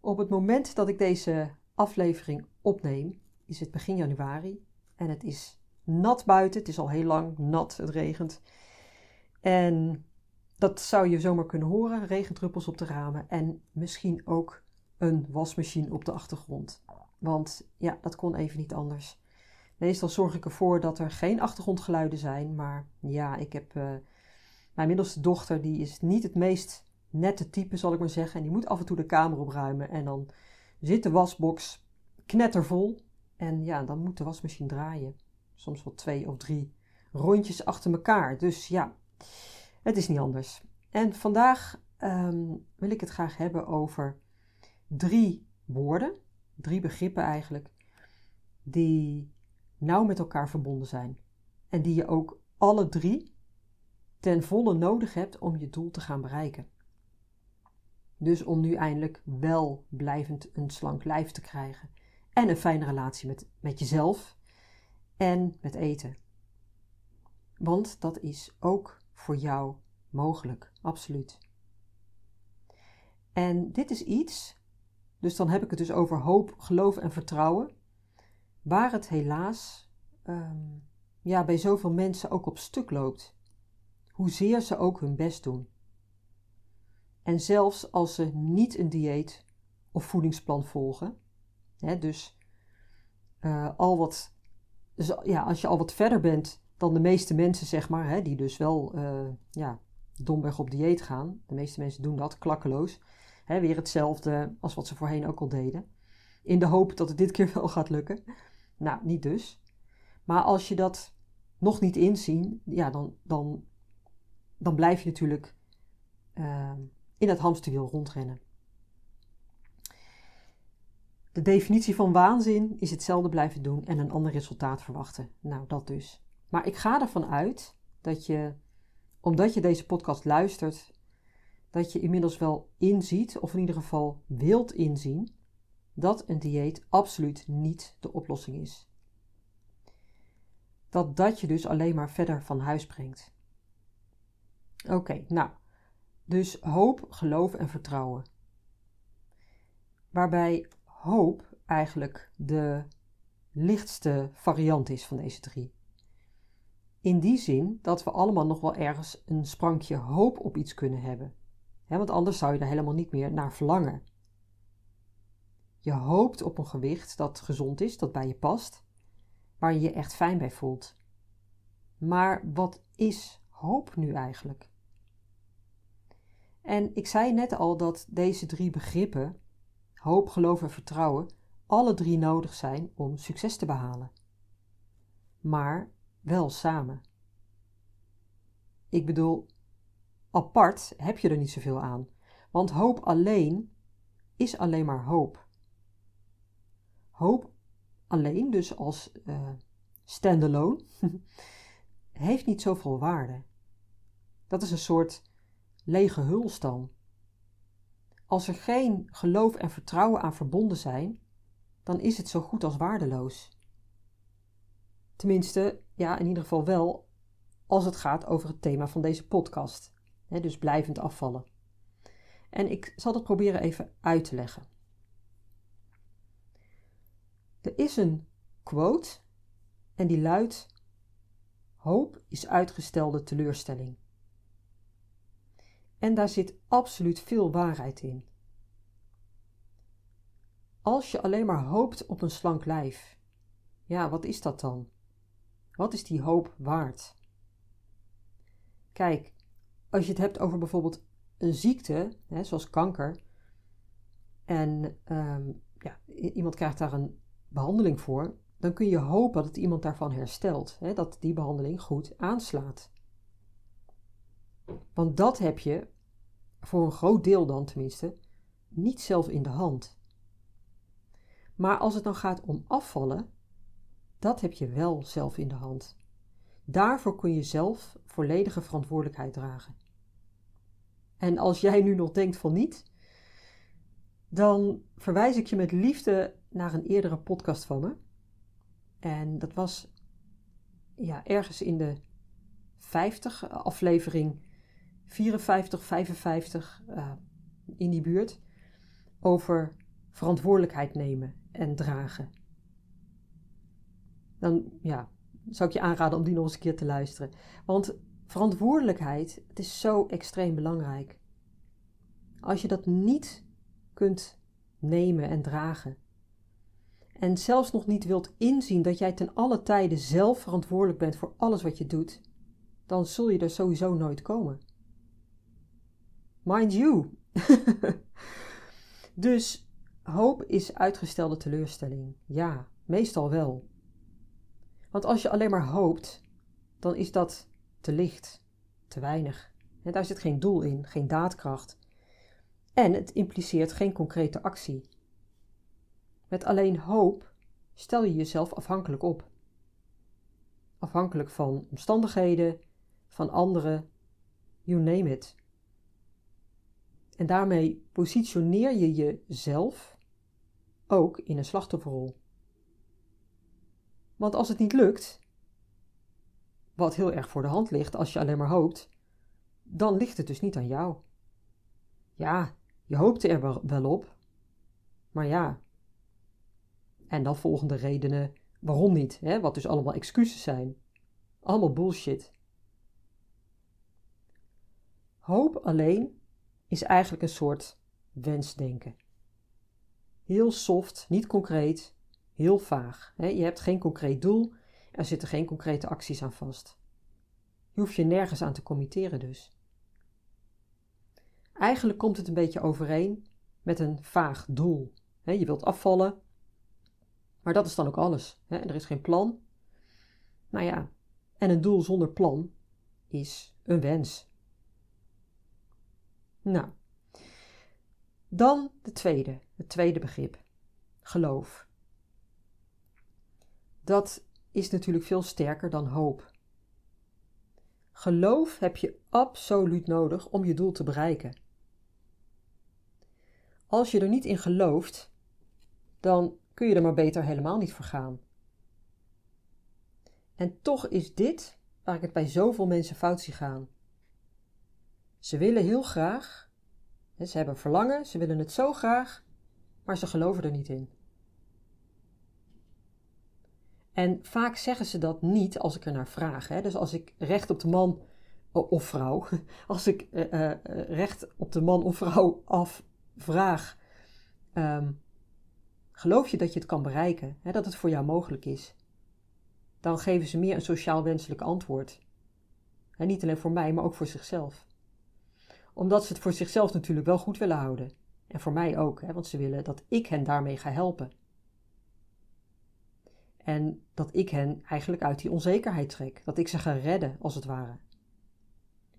Op het moment dat ik deze aflevering opneem, is het begin januari en het is nat buiten. Het is al heel lang nat, het regent. En dat zou je zomaar kunnen horen: regendruppels op de ramen en misschien ook een wasmachine op de achtergrond. Want ja, dat kon even niet anders. Meestal zorg ik ervoor dat er geen achtergrondgeluiden zijn, maar ja, ik heb uh, mijn middelste dochter, die is niet het meest nette type, zal ik maar zeggen. En die moet af en toe de kamer opruimen. En dan zit de wasbox knettervol. En ja, dan moet de wasmachine draaien. Soms wel twee of drie rondjes achter elkaar. Dus ja, het is niet anders. En vandaag ehm, wil ik het graag hebben over drie woorden, drie begrippen eigenlijk, die nauw met elkaar verbonden zijn. En die je ook alle drie ten volle nodig hebt om je doel te gaan bereiken. Dus om nu eindelijk wel blijvend een slank lijf te krijgen. En een fijne relatie met, met jezelf en met eten. Want dat is ook voor jou mogelijk, absoluut. En dit is iets, dus dan heb ik het dus over hoop, geloof en vertrouwen, waar het helaas um, ja, bij zoveel mensen ook op stuk loopt. Hoezeer ze ook hun best doen. En zelfs als ze niet een dieet of voedingsplan volgen, hè, dus uh, al wat, dus, ja, als je al wat verder bent dan de meeste mensen, zeg maar, hè, die dus wel uh, ja, domweg op dieet gaan. De meeste mensen doen dat klakkeloos. Hè, weer hetzelfde als wat ze voorheen ook al deden. In de hoop dat het dit keer wel gaat lukken. Nou, niet dus. Maar als je dat nog niet inzien, ja, dan, dan, dan blijf je natuurlijk uh, in het hamsterwiel rondrennen. De definitie van waanzin is hetzelfde blijven doen en een ander resultaat verwachten. Nou, dat dus. Maar ik ga ervan uit dat je, omdat je deze podcast luistert, dat je inmiddels wel inziet, of in ieder geval wilt inzien, dat een dieet absoluut niet de oplossing is. Dat dat je dus alleen maar verder van huis brengt. Oké, nou, dus hoop, geloof en vertrouwen. Waarbij hoop eigenlijk de lichtste variant is van deze drie. In die zin dat we allemaal nog wel ergens een sprankje hoop op iets kunnen hebben. want anders zou je er helemaal niet meer naar verlangen. Je hoopt op een gewicht dat gezond is, dat bij je past, waar je je echt fijn bij voelt. Maar wat is hoop nu eigenlijk? En ik zei net al dat deze drie begrippen, hoop, geloof en vertrouwen, alle drie nodig zijn om succes te behalen. Maar wel samen. Ik bedoel, apart heb je er niet zoveel aan, want hoop alleen is alleen maar hoop. Hoop alleen, dus als uh, standalone, heeft niet zoveel waarde. Dat is een soort lege huls dan? Als er geen geloof en vertrouwen aan verbonden zijn, dan is het zo goed als waardeloos. Tenminste, ja, in ieder geval wel als het gaat over het thema van deze podcast. Dus blijvend afvallen. En ik zal dat proberen even uit te leggen. Er is een quote en die luidt: Hoop is uitgestelde teleurstelling. En daar zit absoluut veel waarheid in. Als je alleen maar hoopt op een slank lijf, ja, wat is dat dan? Wat is die hoop waard? Kijk, als je het hebt over bijvoorbeeld een ziekte, hè, zoals kanker, en um, ja, iemand krijgt daar een behandeling voor, dan kun je hopen dat iemand daarvan herstelt, hè, dat die behandeling goed aanslaat. Want dat heb je, voor een groot deel dan tenminste, niet zelf in de hand. Maar als het dan gaat om afvallen, dat heb je wel zelf in de hand. Daarvoor kun je zelf volledige verantwoordelijkheid dragen. En als jij nu nog denkt van niet, dan verwijs ik je met liefde naar een eerdere podcast van me. En dat was ja, ergens in de 50 aflevering 54, 55 uh, in die buurt over verantwoordelijkheid nemen en dragen. Dan ja, zou ik je aanraden om die nog eens een keer te luisteren. Want verantwoordelijkheid, het is zo extreem belangrijk. Als je dat niet kunt nemen en dragen, en zelfs nog niet wilt inzien dat jij ten alle tijde zelf verantwoordelijk bent voor alles wat je doet, dan zul je er sowieso nooit komen. Mind you. dus hoop is uitgestelde teleurstelling. Ja, meestal wel. Want als je alleen maar hoopt, dan is dat te licht, te weinig. En daar zit geen doel in, geen daadkracht. En het impliceert geen concrete actie. Met alleen hoop stel je jezelf afhankelijk op. Afhankelijk van omstandigheden, van anderen, you name it. En daarmee positioneer je jezelf ook in een slachtofferrol. Want als het niet lukt, wat heel erg voor de hand ligt als je alleen maar hoopt, dan ligt het dus niet aan jou. Ja, je hoopte er wel op, maar ja. En dan volgende redenen waarom niet, hè? wat dus allemaal excuses zijn. Allemaal bullshit. Hoop alleen is eigenlijk een soort wensdenken. Heel soft, niet concreet, heel vaag. Je hebt geen concreet doel, er zitten geen concrete acties aan vast. Je hoeft je nergens aan te committeren dus. Eigenlijk komt het een beetje overeen met een vaag doel. Je wilt afvallen, maar dat is dan ook alles. Er is geen plan. Nou ja, en een doel zonder plan is een wens. Nou, dan de tweede, het tweede begrip, geloof. Dat is natuurlijk veel sterker dan hoop. Geloof heb je absoluut nodig om je doel te bereiken. Als je er niet in gelooft, dan kun je er maar beter helemaal niet voor gaan. En toch is dit waar ik het bij zoveel mensen fout zie gaan. Ze willen heel graag, ze hebben verlangen, ze willen het zo graag, maar ze geloven er niet in. En vaak zeggen ze dat niet als ik er naar vraag. Hè? Dus als ik recht op de man of vrouw, als ik uh, recht op de man of vrouw af vraag, um, geloof je dat je het kan bereiken, hè, dat het voor jou mogelijk is? Dan geven ze meer een sociaal wenselijk antwoord. En niet alleen voor mij, maar ook voor zichzelf. Omdat ze het voor zichzelf natuurlijk wel goed willen houden. En voor mij ook, hè, want ze willen dat ik hen daarmee ga helpen. En dat ik hen eigenlijk uit die onzekerheid trek. Dat ik ze ga redden, als het ware.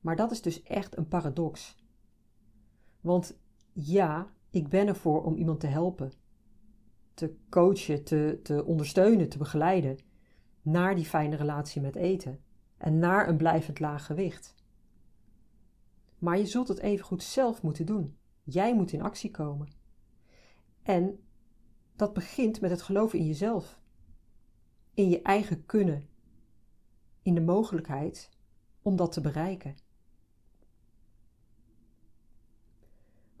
Maar dat is dus echt een paradox. Want ja, ik ben ervoor om iemand te helpen, te coachen, te, te ondersteunen, te begeleiden naar die fijne relatie met eten en naar een blijvend laag gewicht. Maar je zult het even goed zelf moeten doen. Jij moet in actie komen. En dat begint met het geloven in jezelf, in je eigen kunnen, in de mogelijkheid om dat te bereiken.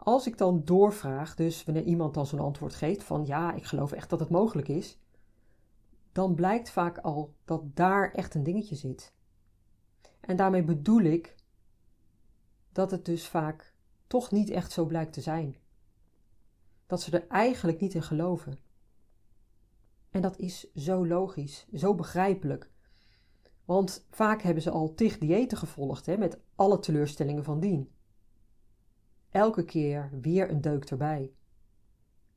als ik dan doorvraag, dus wanneer iemand dan zo'n antwoord geeft van ja, ik geloof echt dat het mogelijk is, dan blijkt vaak al dat daar echt een dingetje zit. En daarmee bedoel ik dat het dus vaak toch niet echt zo blijkt te zijn. Dat ze er eigenlijk niet in geloven. En dat is zo logisch, zo begrijpelijk. Want vaak hebben ze al tig diëten gevolgd, hè, met alle teleurstellingen van dien elke keer weer een deuk erbij.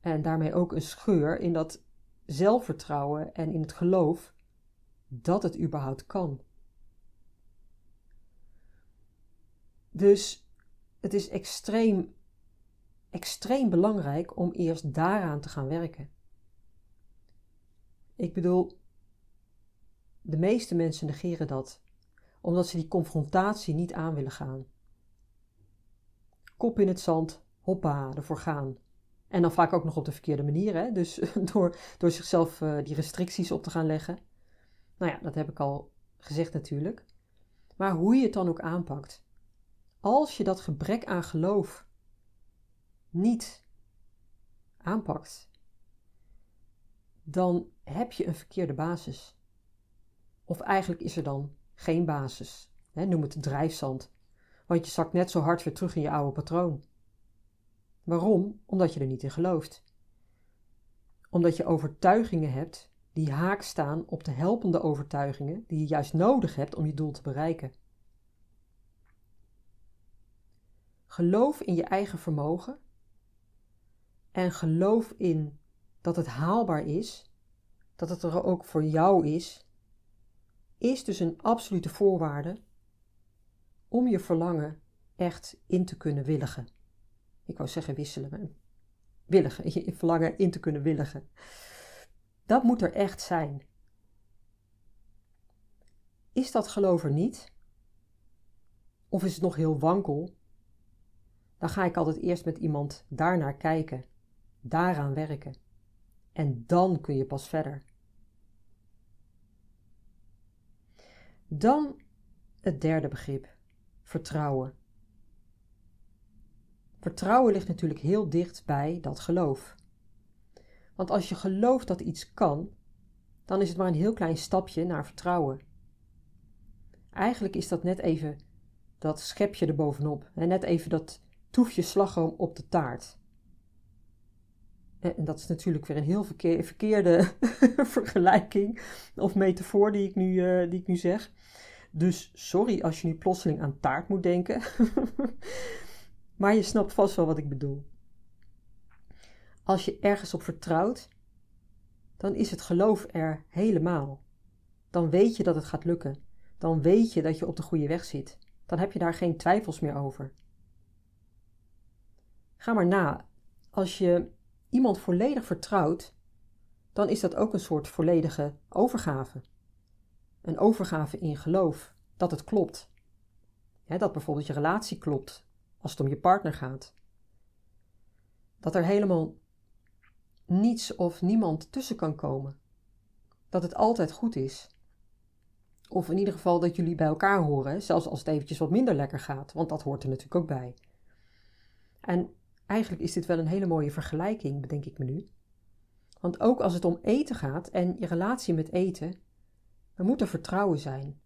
En daarmee ook een scheur in dat zelfvertrouwen en in het geloof dat het überhaupt kan. Dus het is extreem extreem belangrijk om eerst daaraan te gaan werken. Ik bedoel, de meeste mensen negeren dat, omdat ze die confrontatie niet aan willen gaan. Kop in het zand, hoppa, ervoor gaan. En dan vaak ook nog op de verkeerde manier, hè? dus door, door zichzelf uh, die restricties op te gaan leggen. Nou ja, dat heb ik al gezegd natuurlijk. Maar hoe je het dan ook aanpakt. Als je dat gebrek aan geloof niet aanpakt, dan heb je een verkeerde basis. Of eigenlijk is er dan geen basis. Noem het drijfzand. Want je zakt net zo hard weer terug in je oude patroon. Waarom? Omdat je er niet in gelooft. Omdat je overtuigingen hebt die haak staan op de helpende overtuigingen die je juist nodig hebt om je doel te bereiken. Geloof in je eigen vermogen en geloof in dat het haalbaar is, dat het er ook voor jou is, is dus een absolute voorwaarde om je verlangen echt in te kunnen willigen. Ik wou zeggen wisselen, maar willigen, je verlangen in te kunnen willigen. Dat moet er echt zijn. Is dat geloof er niet? Of is het nog heel wankel? Dan ga ik altijd eerst met iemand daarnaar kijken, daaraan werken. En dan kun je pas verder. Dan het derde begrip, vertrouwen. Vertrouwen ligt natuurlijk heel dicht bij dat geloof. Want als je gelooft dat iets kan, dan is het maar een heel klein stapje naar vertrouwen. Eigenlijk is dat net even dat schepje erbovenop. En net even dat toefje slagroom op de taart. En dat is natuurlijk weer een heel verkeerde vergelijking of metafoor die ik, nu, uh, die ik nu zeg. Dus sorry als je nu plotseling aan taart moet denken. maar je snapt vast wel wat ik bedoel. Als je ergens op vertrouwt, dan is het geloof er helemaal. Dan weet je dat het gaat lukken. Dan weet je dat je op de goede weg zit. Dan heb je daar geen twijfels meer over. Ga maar na. Als je iemand volledig vertrouwt, dan is dat ook een soort volledige overgave. Een overgave in geloof dat het klopt. dat bijvoorbeeld je relatie klopt als het om je partner gaat. Dat er helemaal niets of niemand tussen kan komen. Dat het altijd goed is. Of in ieder geval dat jullie bij elkaar horen, zelfs als het eventjes wat minder lekker gaat, want dat hoort er natuurlijk ook bij. En eigenlijk is dit wel een hele mooie vergelijking, bedenk ik me nu. Want ook als het om eten gaat en je relatie met eten, er moet er vertrouwen zijn.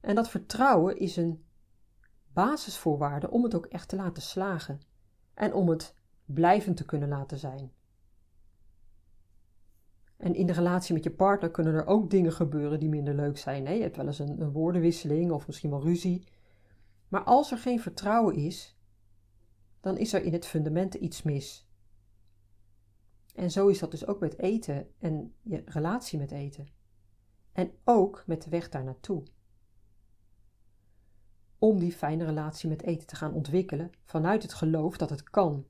En dat vertrouwen is een basisvoorwaarde om het ook echt te laten slagen en om het blijvend te kunnen laten zijn. En in de relatie met je partner kunnen er ook dingen gebeuren die minder leuk zijn. Hè? Je hebt wel eens een, een woordenwisseling of misschien wel ruzie. Maar als er geen vertrouwen is, dan is er in het fundament iets mis. En zo is dat dus ook met eten en je relatie met eten. En ook met de weg daar naartoe. Om die fijne relatie met eten te gaan ontwikkelen vanuit het geloof dat het kan.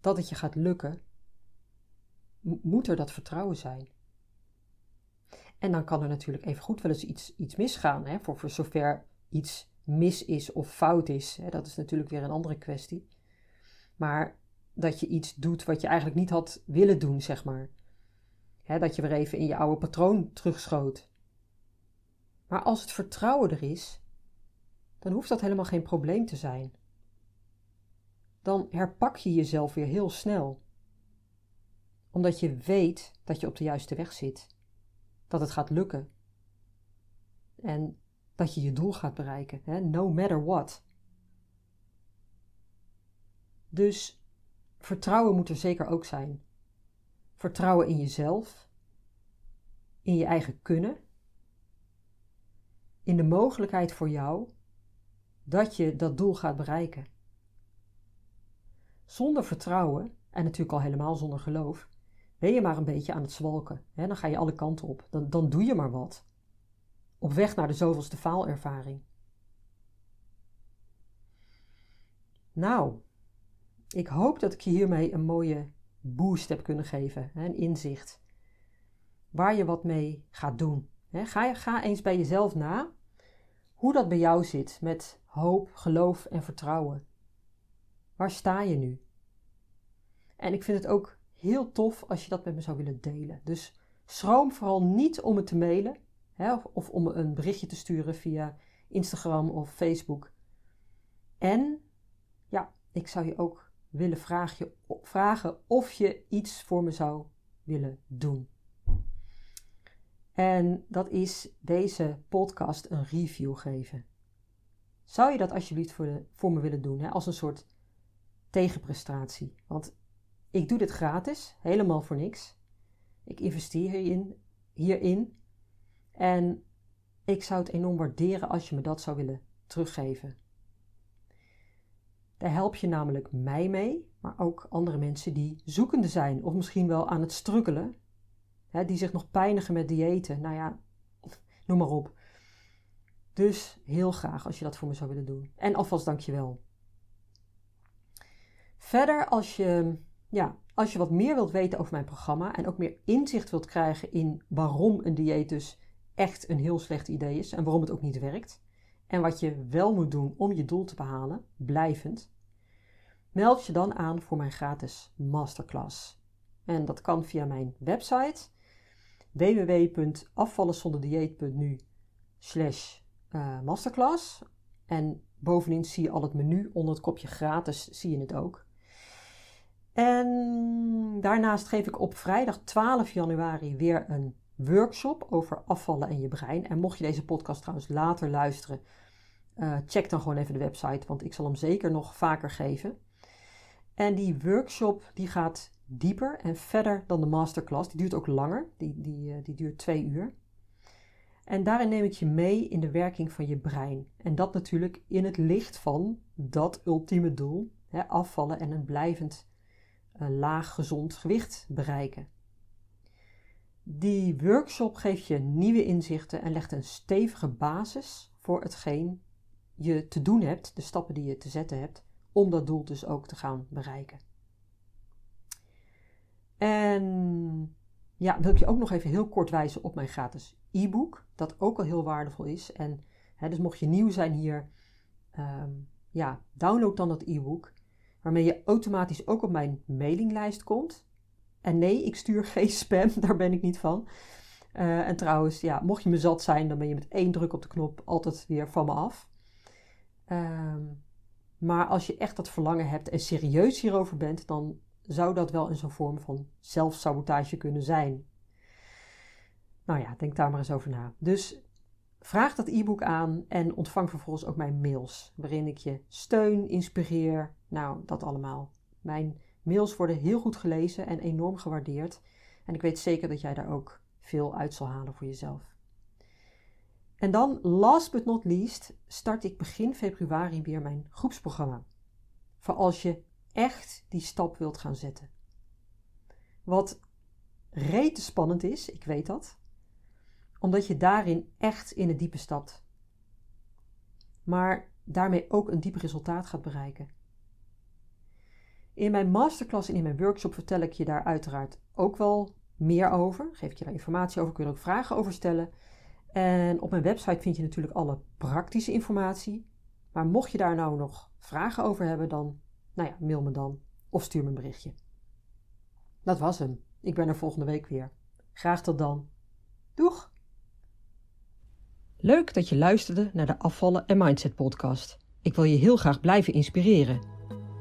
Dat het je gaat lukken moet er dat vertrouwen zijn. En dan kan er natuurlijk even goed wel eens iets, iets misgaan, hè, voor, voor zover iets mis is of fout is. Hè, dat is natuurlijk weer een andere kwestie. Maar dat je iets doet wat je eigenlijk niet had willen doen, zeg maar. Hè, dat je weer even in je oude patroon terugschoot. Maar als het vertrouwen er is, dan hoeft dat helemaal geen probleem te zijn. Dan herpak je jezelf weer heel snel omdat je weet dat je op de juiste weg zit. Dat het gaat lukken. En dat je je doel gaat bereiken. Hè? No matter what. Dus vertrouwen moet er zeker ook zijn. Vertrouwen in jezelf. In je eigen kunnen. In de mogelijkheid voor jou dat je dat doel gaat bereiken. Zonder vertrouwen, en natuurlijk al helemaal zonder geloof, ben je maar een beetje aan het zwalken. Hè? Dan ga je alle kanten op. Dan, dan doe je maar wat. Op weg naar de zoveelste faalervaring. Nou, Ik hoop dat ik je hiermee een mooie boost heb kunnen geven, een inzicht. Waar je wat mee gaat doen. Ga, ga eens bij jezelf na hoe dat bij jou zit met hoop, geloof en vertrouwen. Waar sta je nu? En ik vind het ook heel tof als je dat met me zou willen delen. Dus schroom vooral niet om het te mailen hè, of om een berichtje te sturen via Instagram of Facebook. En ja, ik zou je ook willen vragen, of je iets voor me zou willen doen. En dat is deze podcast een review geven. Zou je dat alsjeblieft voor, voor me willen doen, hè, als een soort tegenprestatie? Want ik doe dit gratis, helemaal voor niks. Ik investeer hierin, hierin. En ik zou het enorm waarderen als je me dat zou willen teruggeven. Daar help je namelijk mij mee, maar ook andere mensen die zoekende zijn of misschien wel aan het struggelen, hè, die zich nog pijnigen met diëten. Nou ja, noem maar op. Dus heel graag als je dat voor me zou willen doen. En alvast dank je wel. Verder, als je, ja, als je wat meer wilt weten over mijn programma en ook meer inzicht wilt krijgen in waarom een dieet dus echt een heel slecht idee is en waarom het ook niet werkt, en wat je wel moet doen om je doel te behalen, blijvend, meld je dan aan voor mijn gratis masterclass. En dat kan via mijn website www.afvallenzonderdieet.nu slash eh, masterclass. En bovenin zie je al het menu onder het kopje gratis, zie je het ook. En daarnaast geef ik op vrijdag 12 januari weer een workshop over afvallen en je brein. En mocht je deze podcast trouwens later luisteren, uh, check dan gewoon even de website, want ik zal hem zeker nog vaker geven. En die workshop die gaat dieper en verder dan de masterclass. Die duurt ook langer, die, die, eh, die duurt twee uur. En daarin neem ik je mee in de werking van je brein. En dat natuurlijk in het licht van dat ultieme doel: hè, afvallen en een blijvend uh, laag gezond gewicht bereiken. Die workshop geeft je nieuwe inzichten en legt een stevige basis voor hetgeen je te doen hebt, de stappen die je te zetten hebt, om dat doel dus ook te gaan bereiken. En ja, wil ik je ook nog even heel kort wijzen op mijn gratis e-book, dat ook al heel waardevol is. En hè, dus mocht je nieuw zijn hier, ehm, ja, download dan dat e-book, waarmee je automatisch ook op mijn mailinglijst komt. En nee, ik stuur geen spam, daar ben ik niet van. Uh, en trouwens, ja, mocht je me zat zijn, dan ben je met één druk op de knop altijd weer van me af. Um, maar als je echt dat verlangen hebt en serieus hierover bent, dan zou dat wel in zo'n vorm van zelfsabotage kunnen zijn. Nou ja, denk daar maar eens over na. Dus vraag dat e-book aan en ontvang vervolgens ook mijn mails, waarin ik je steun, inspireer. Nou, dat allemaal. Mijn mails worden heel goed gelezen en enorm gewaardeerd. En ik weet zeker dat jij daar ook veel uit zal halen voor jezelf. En dan, last but not least, start ik begin februari weer mijn groepsprogramma. Voor als je echt die stap wilt gaan zetten. Wat rete spannend is, ik weet dat, omdat je daarin echt in het diepe stapt. Maar daarmee ook een diep resultaat gaat bereiken. In mijn masterclass en in mijn workshop vertel ik je daar uiteraard ook wel meer over. Geef ik je daar informatie over, kun je er ook vragen over stellen. En op mijn website vind je natuurlijk alle praktische informatie. Maar mocht je daar nou nog vragen over hebben, dan nou ja, mail me dan of stuur me een berichtje. Dat was hem. Ik ben er volgende week weer. Graag tot dan. Doeg! Leuk dat je luisterde naar de Afvallen en Mindset podcast. Ik wil je heel graag blijven inspireren.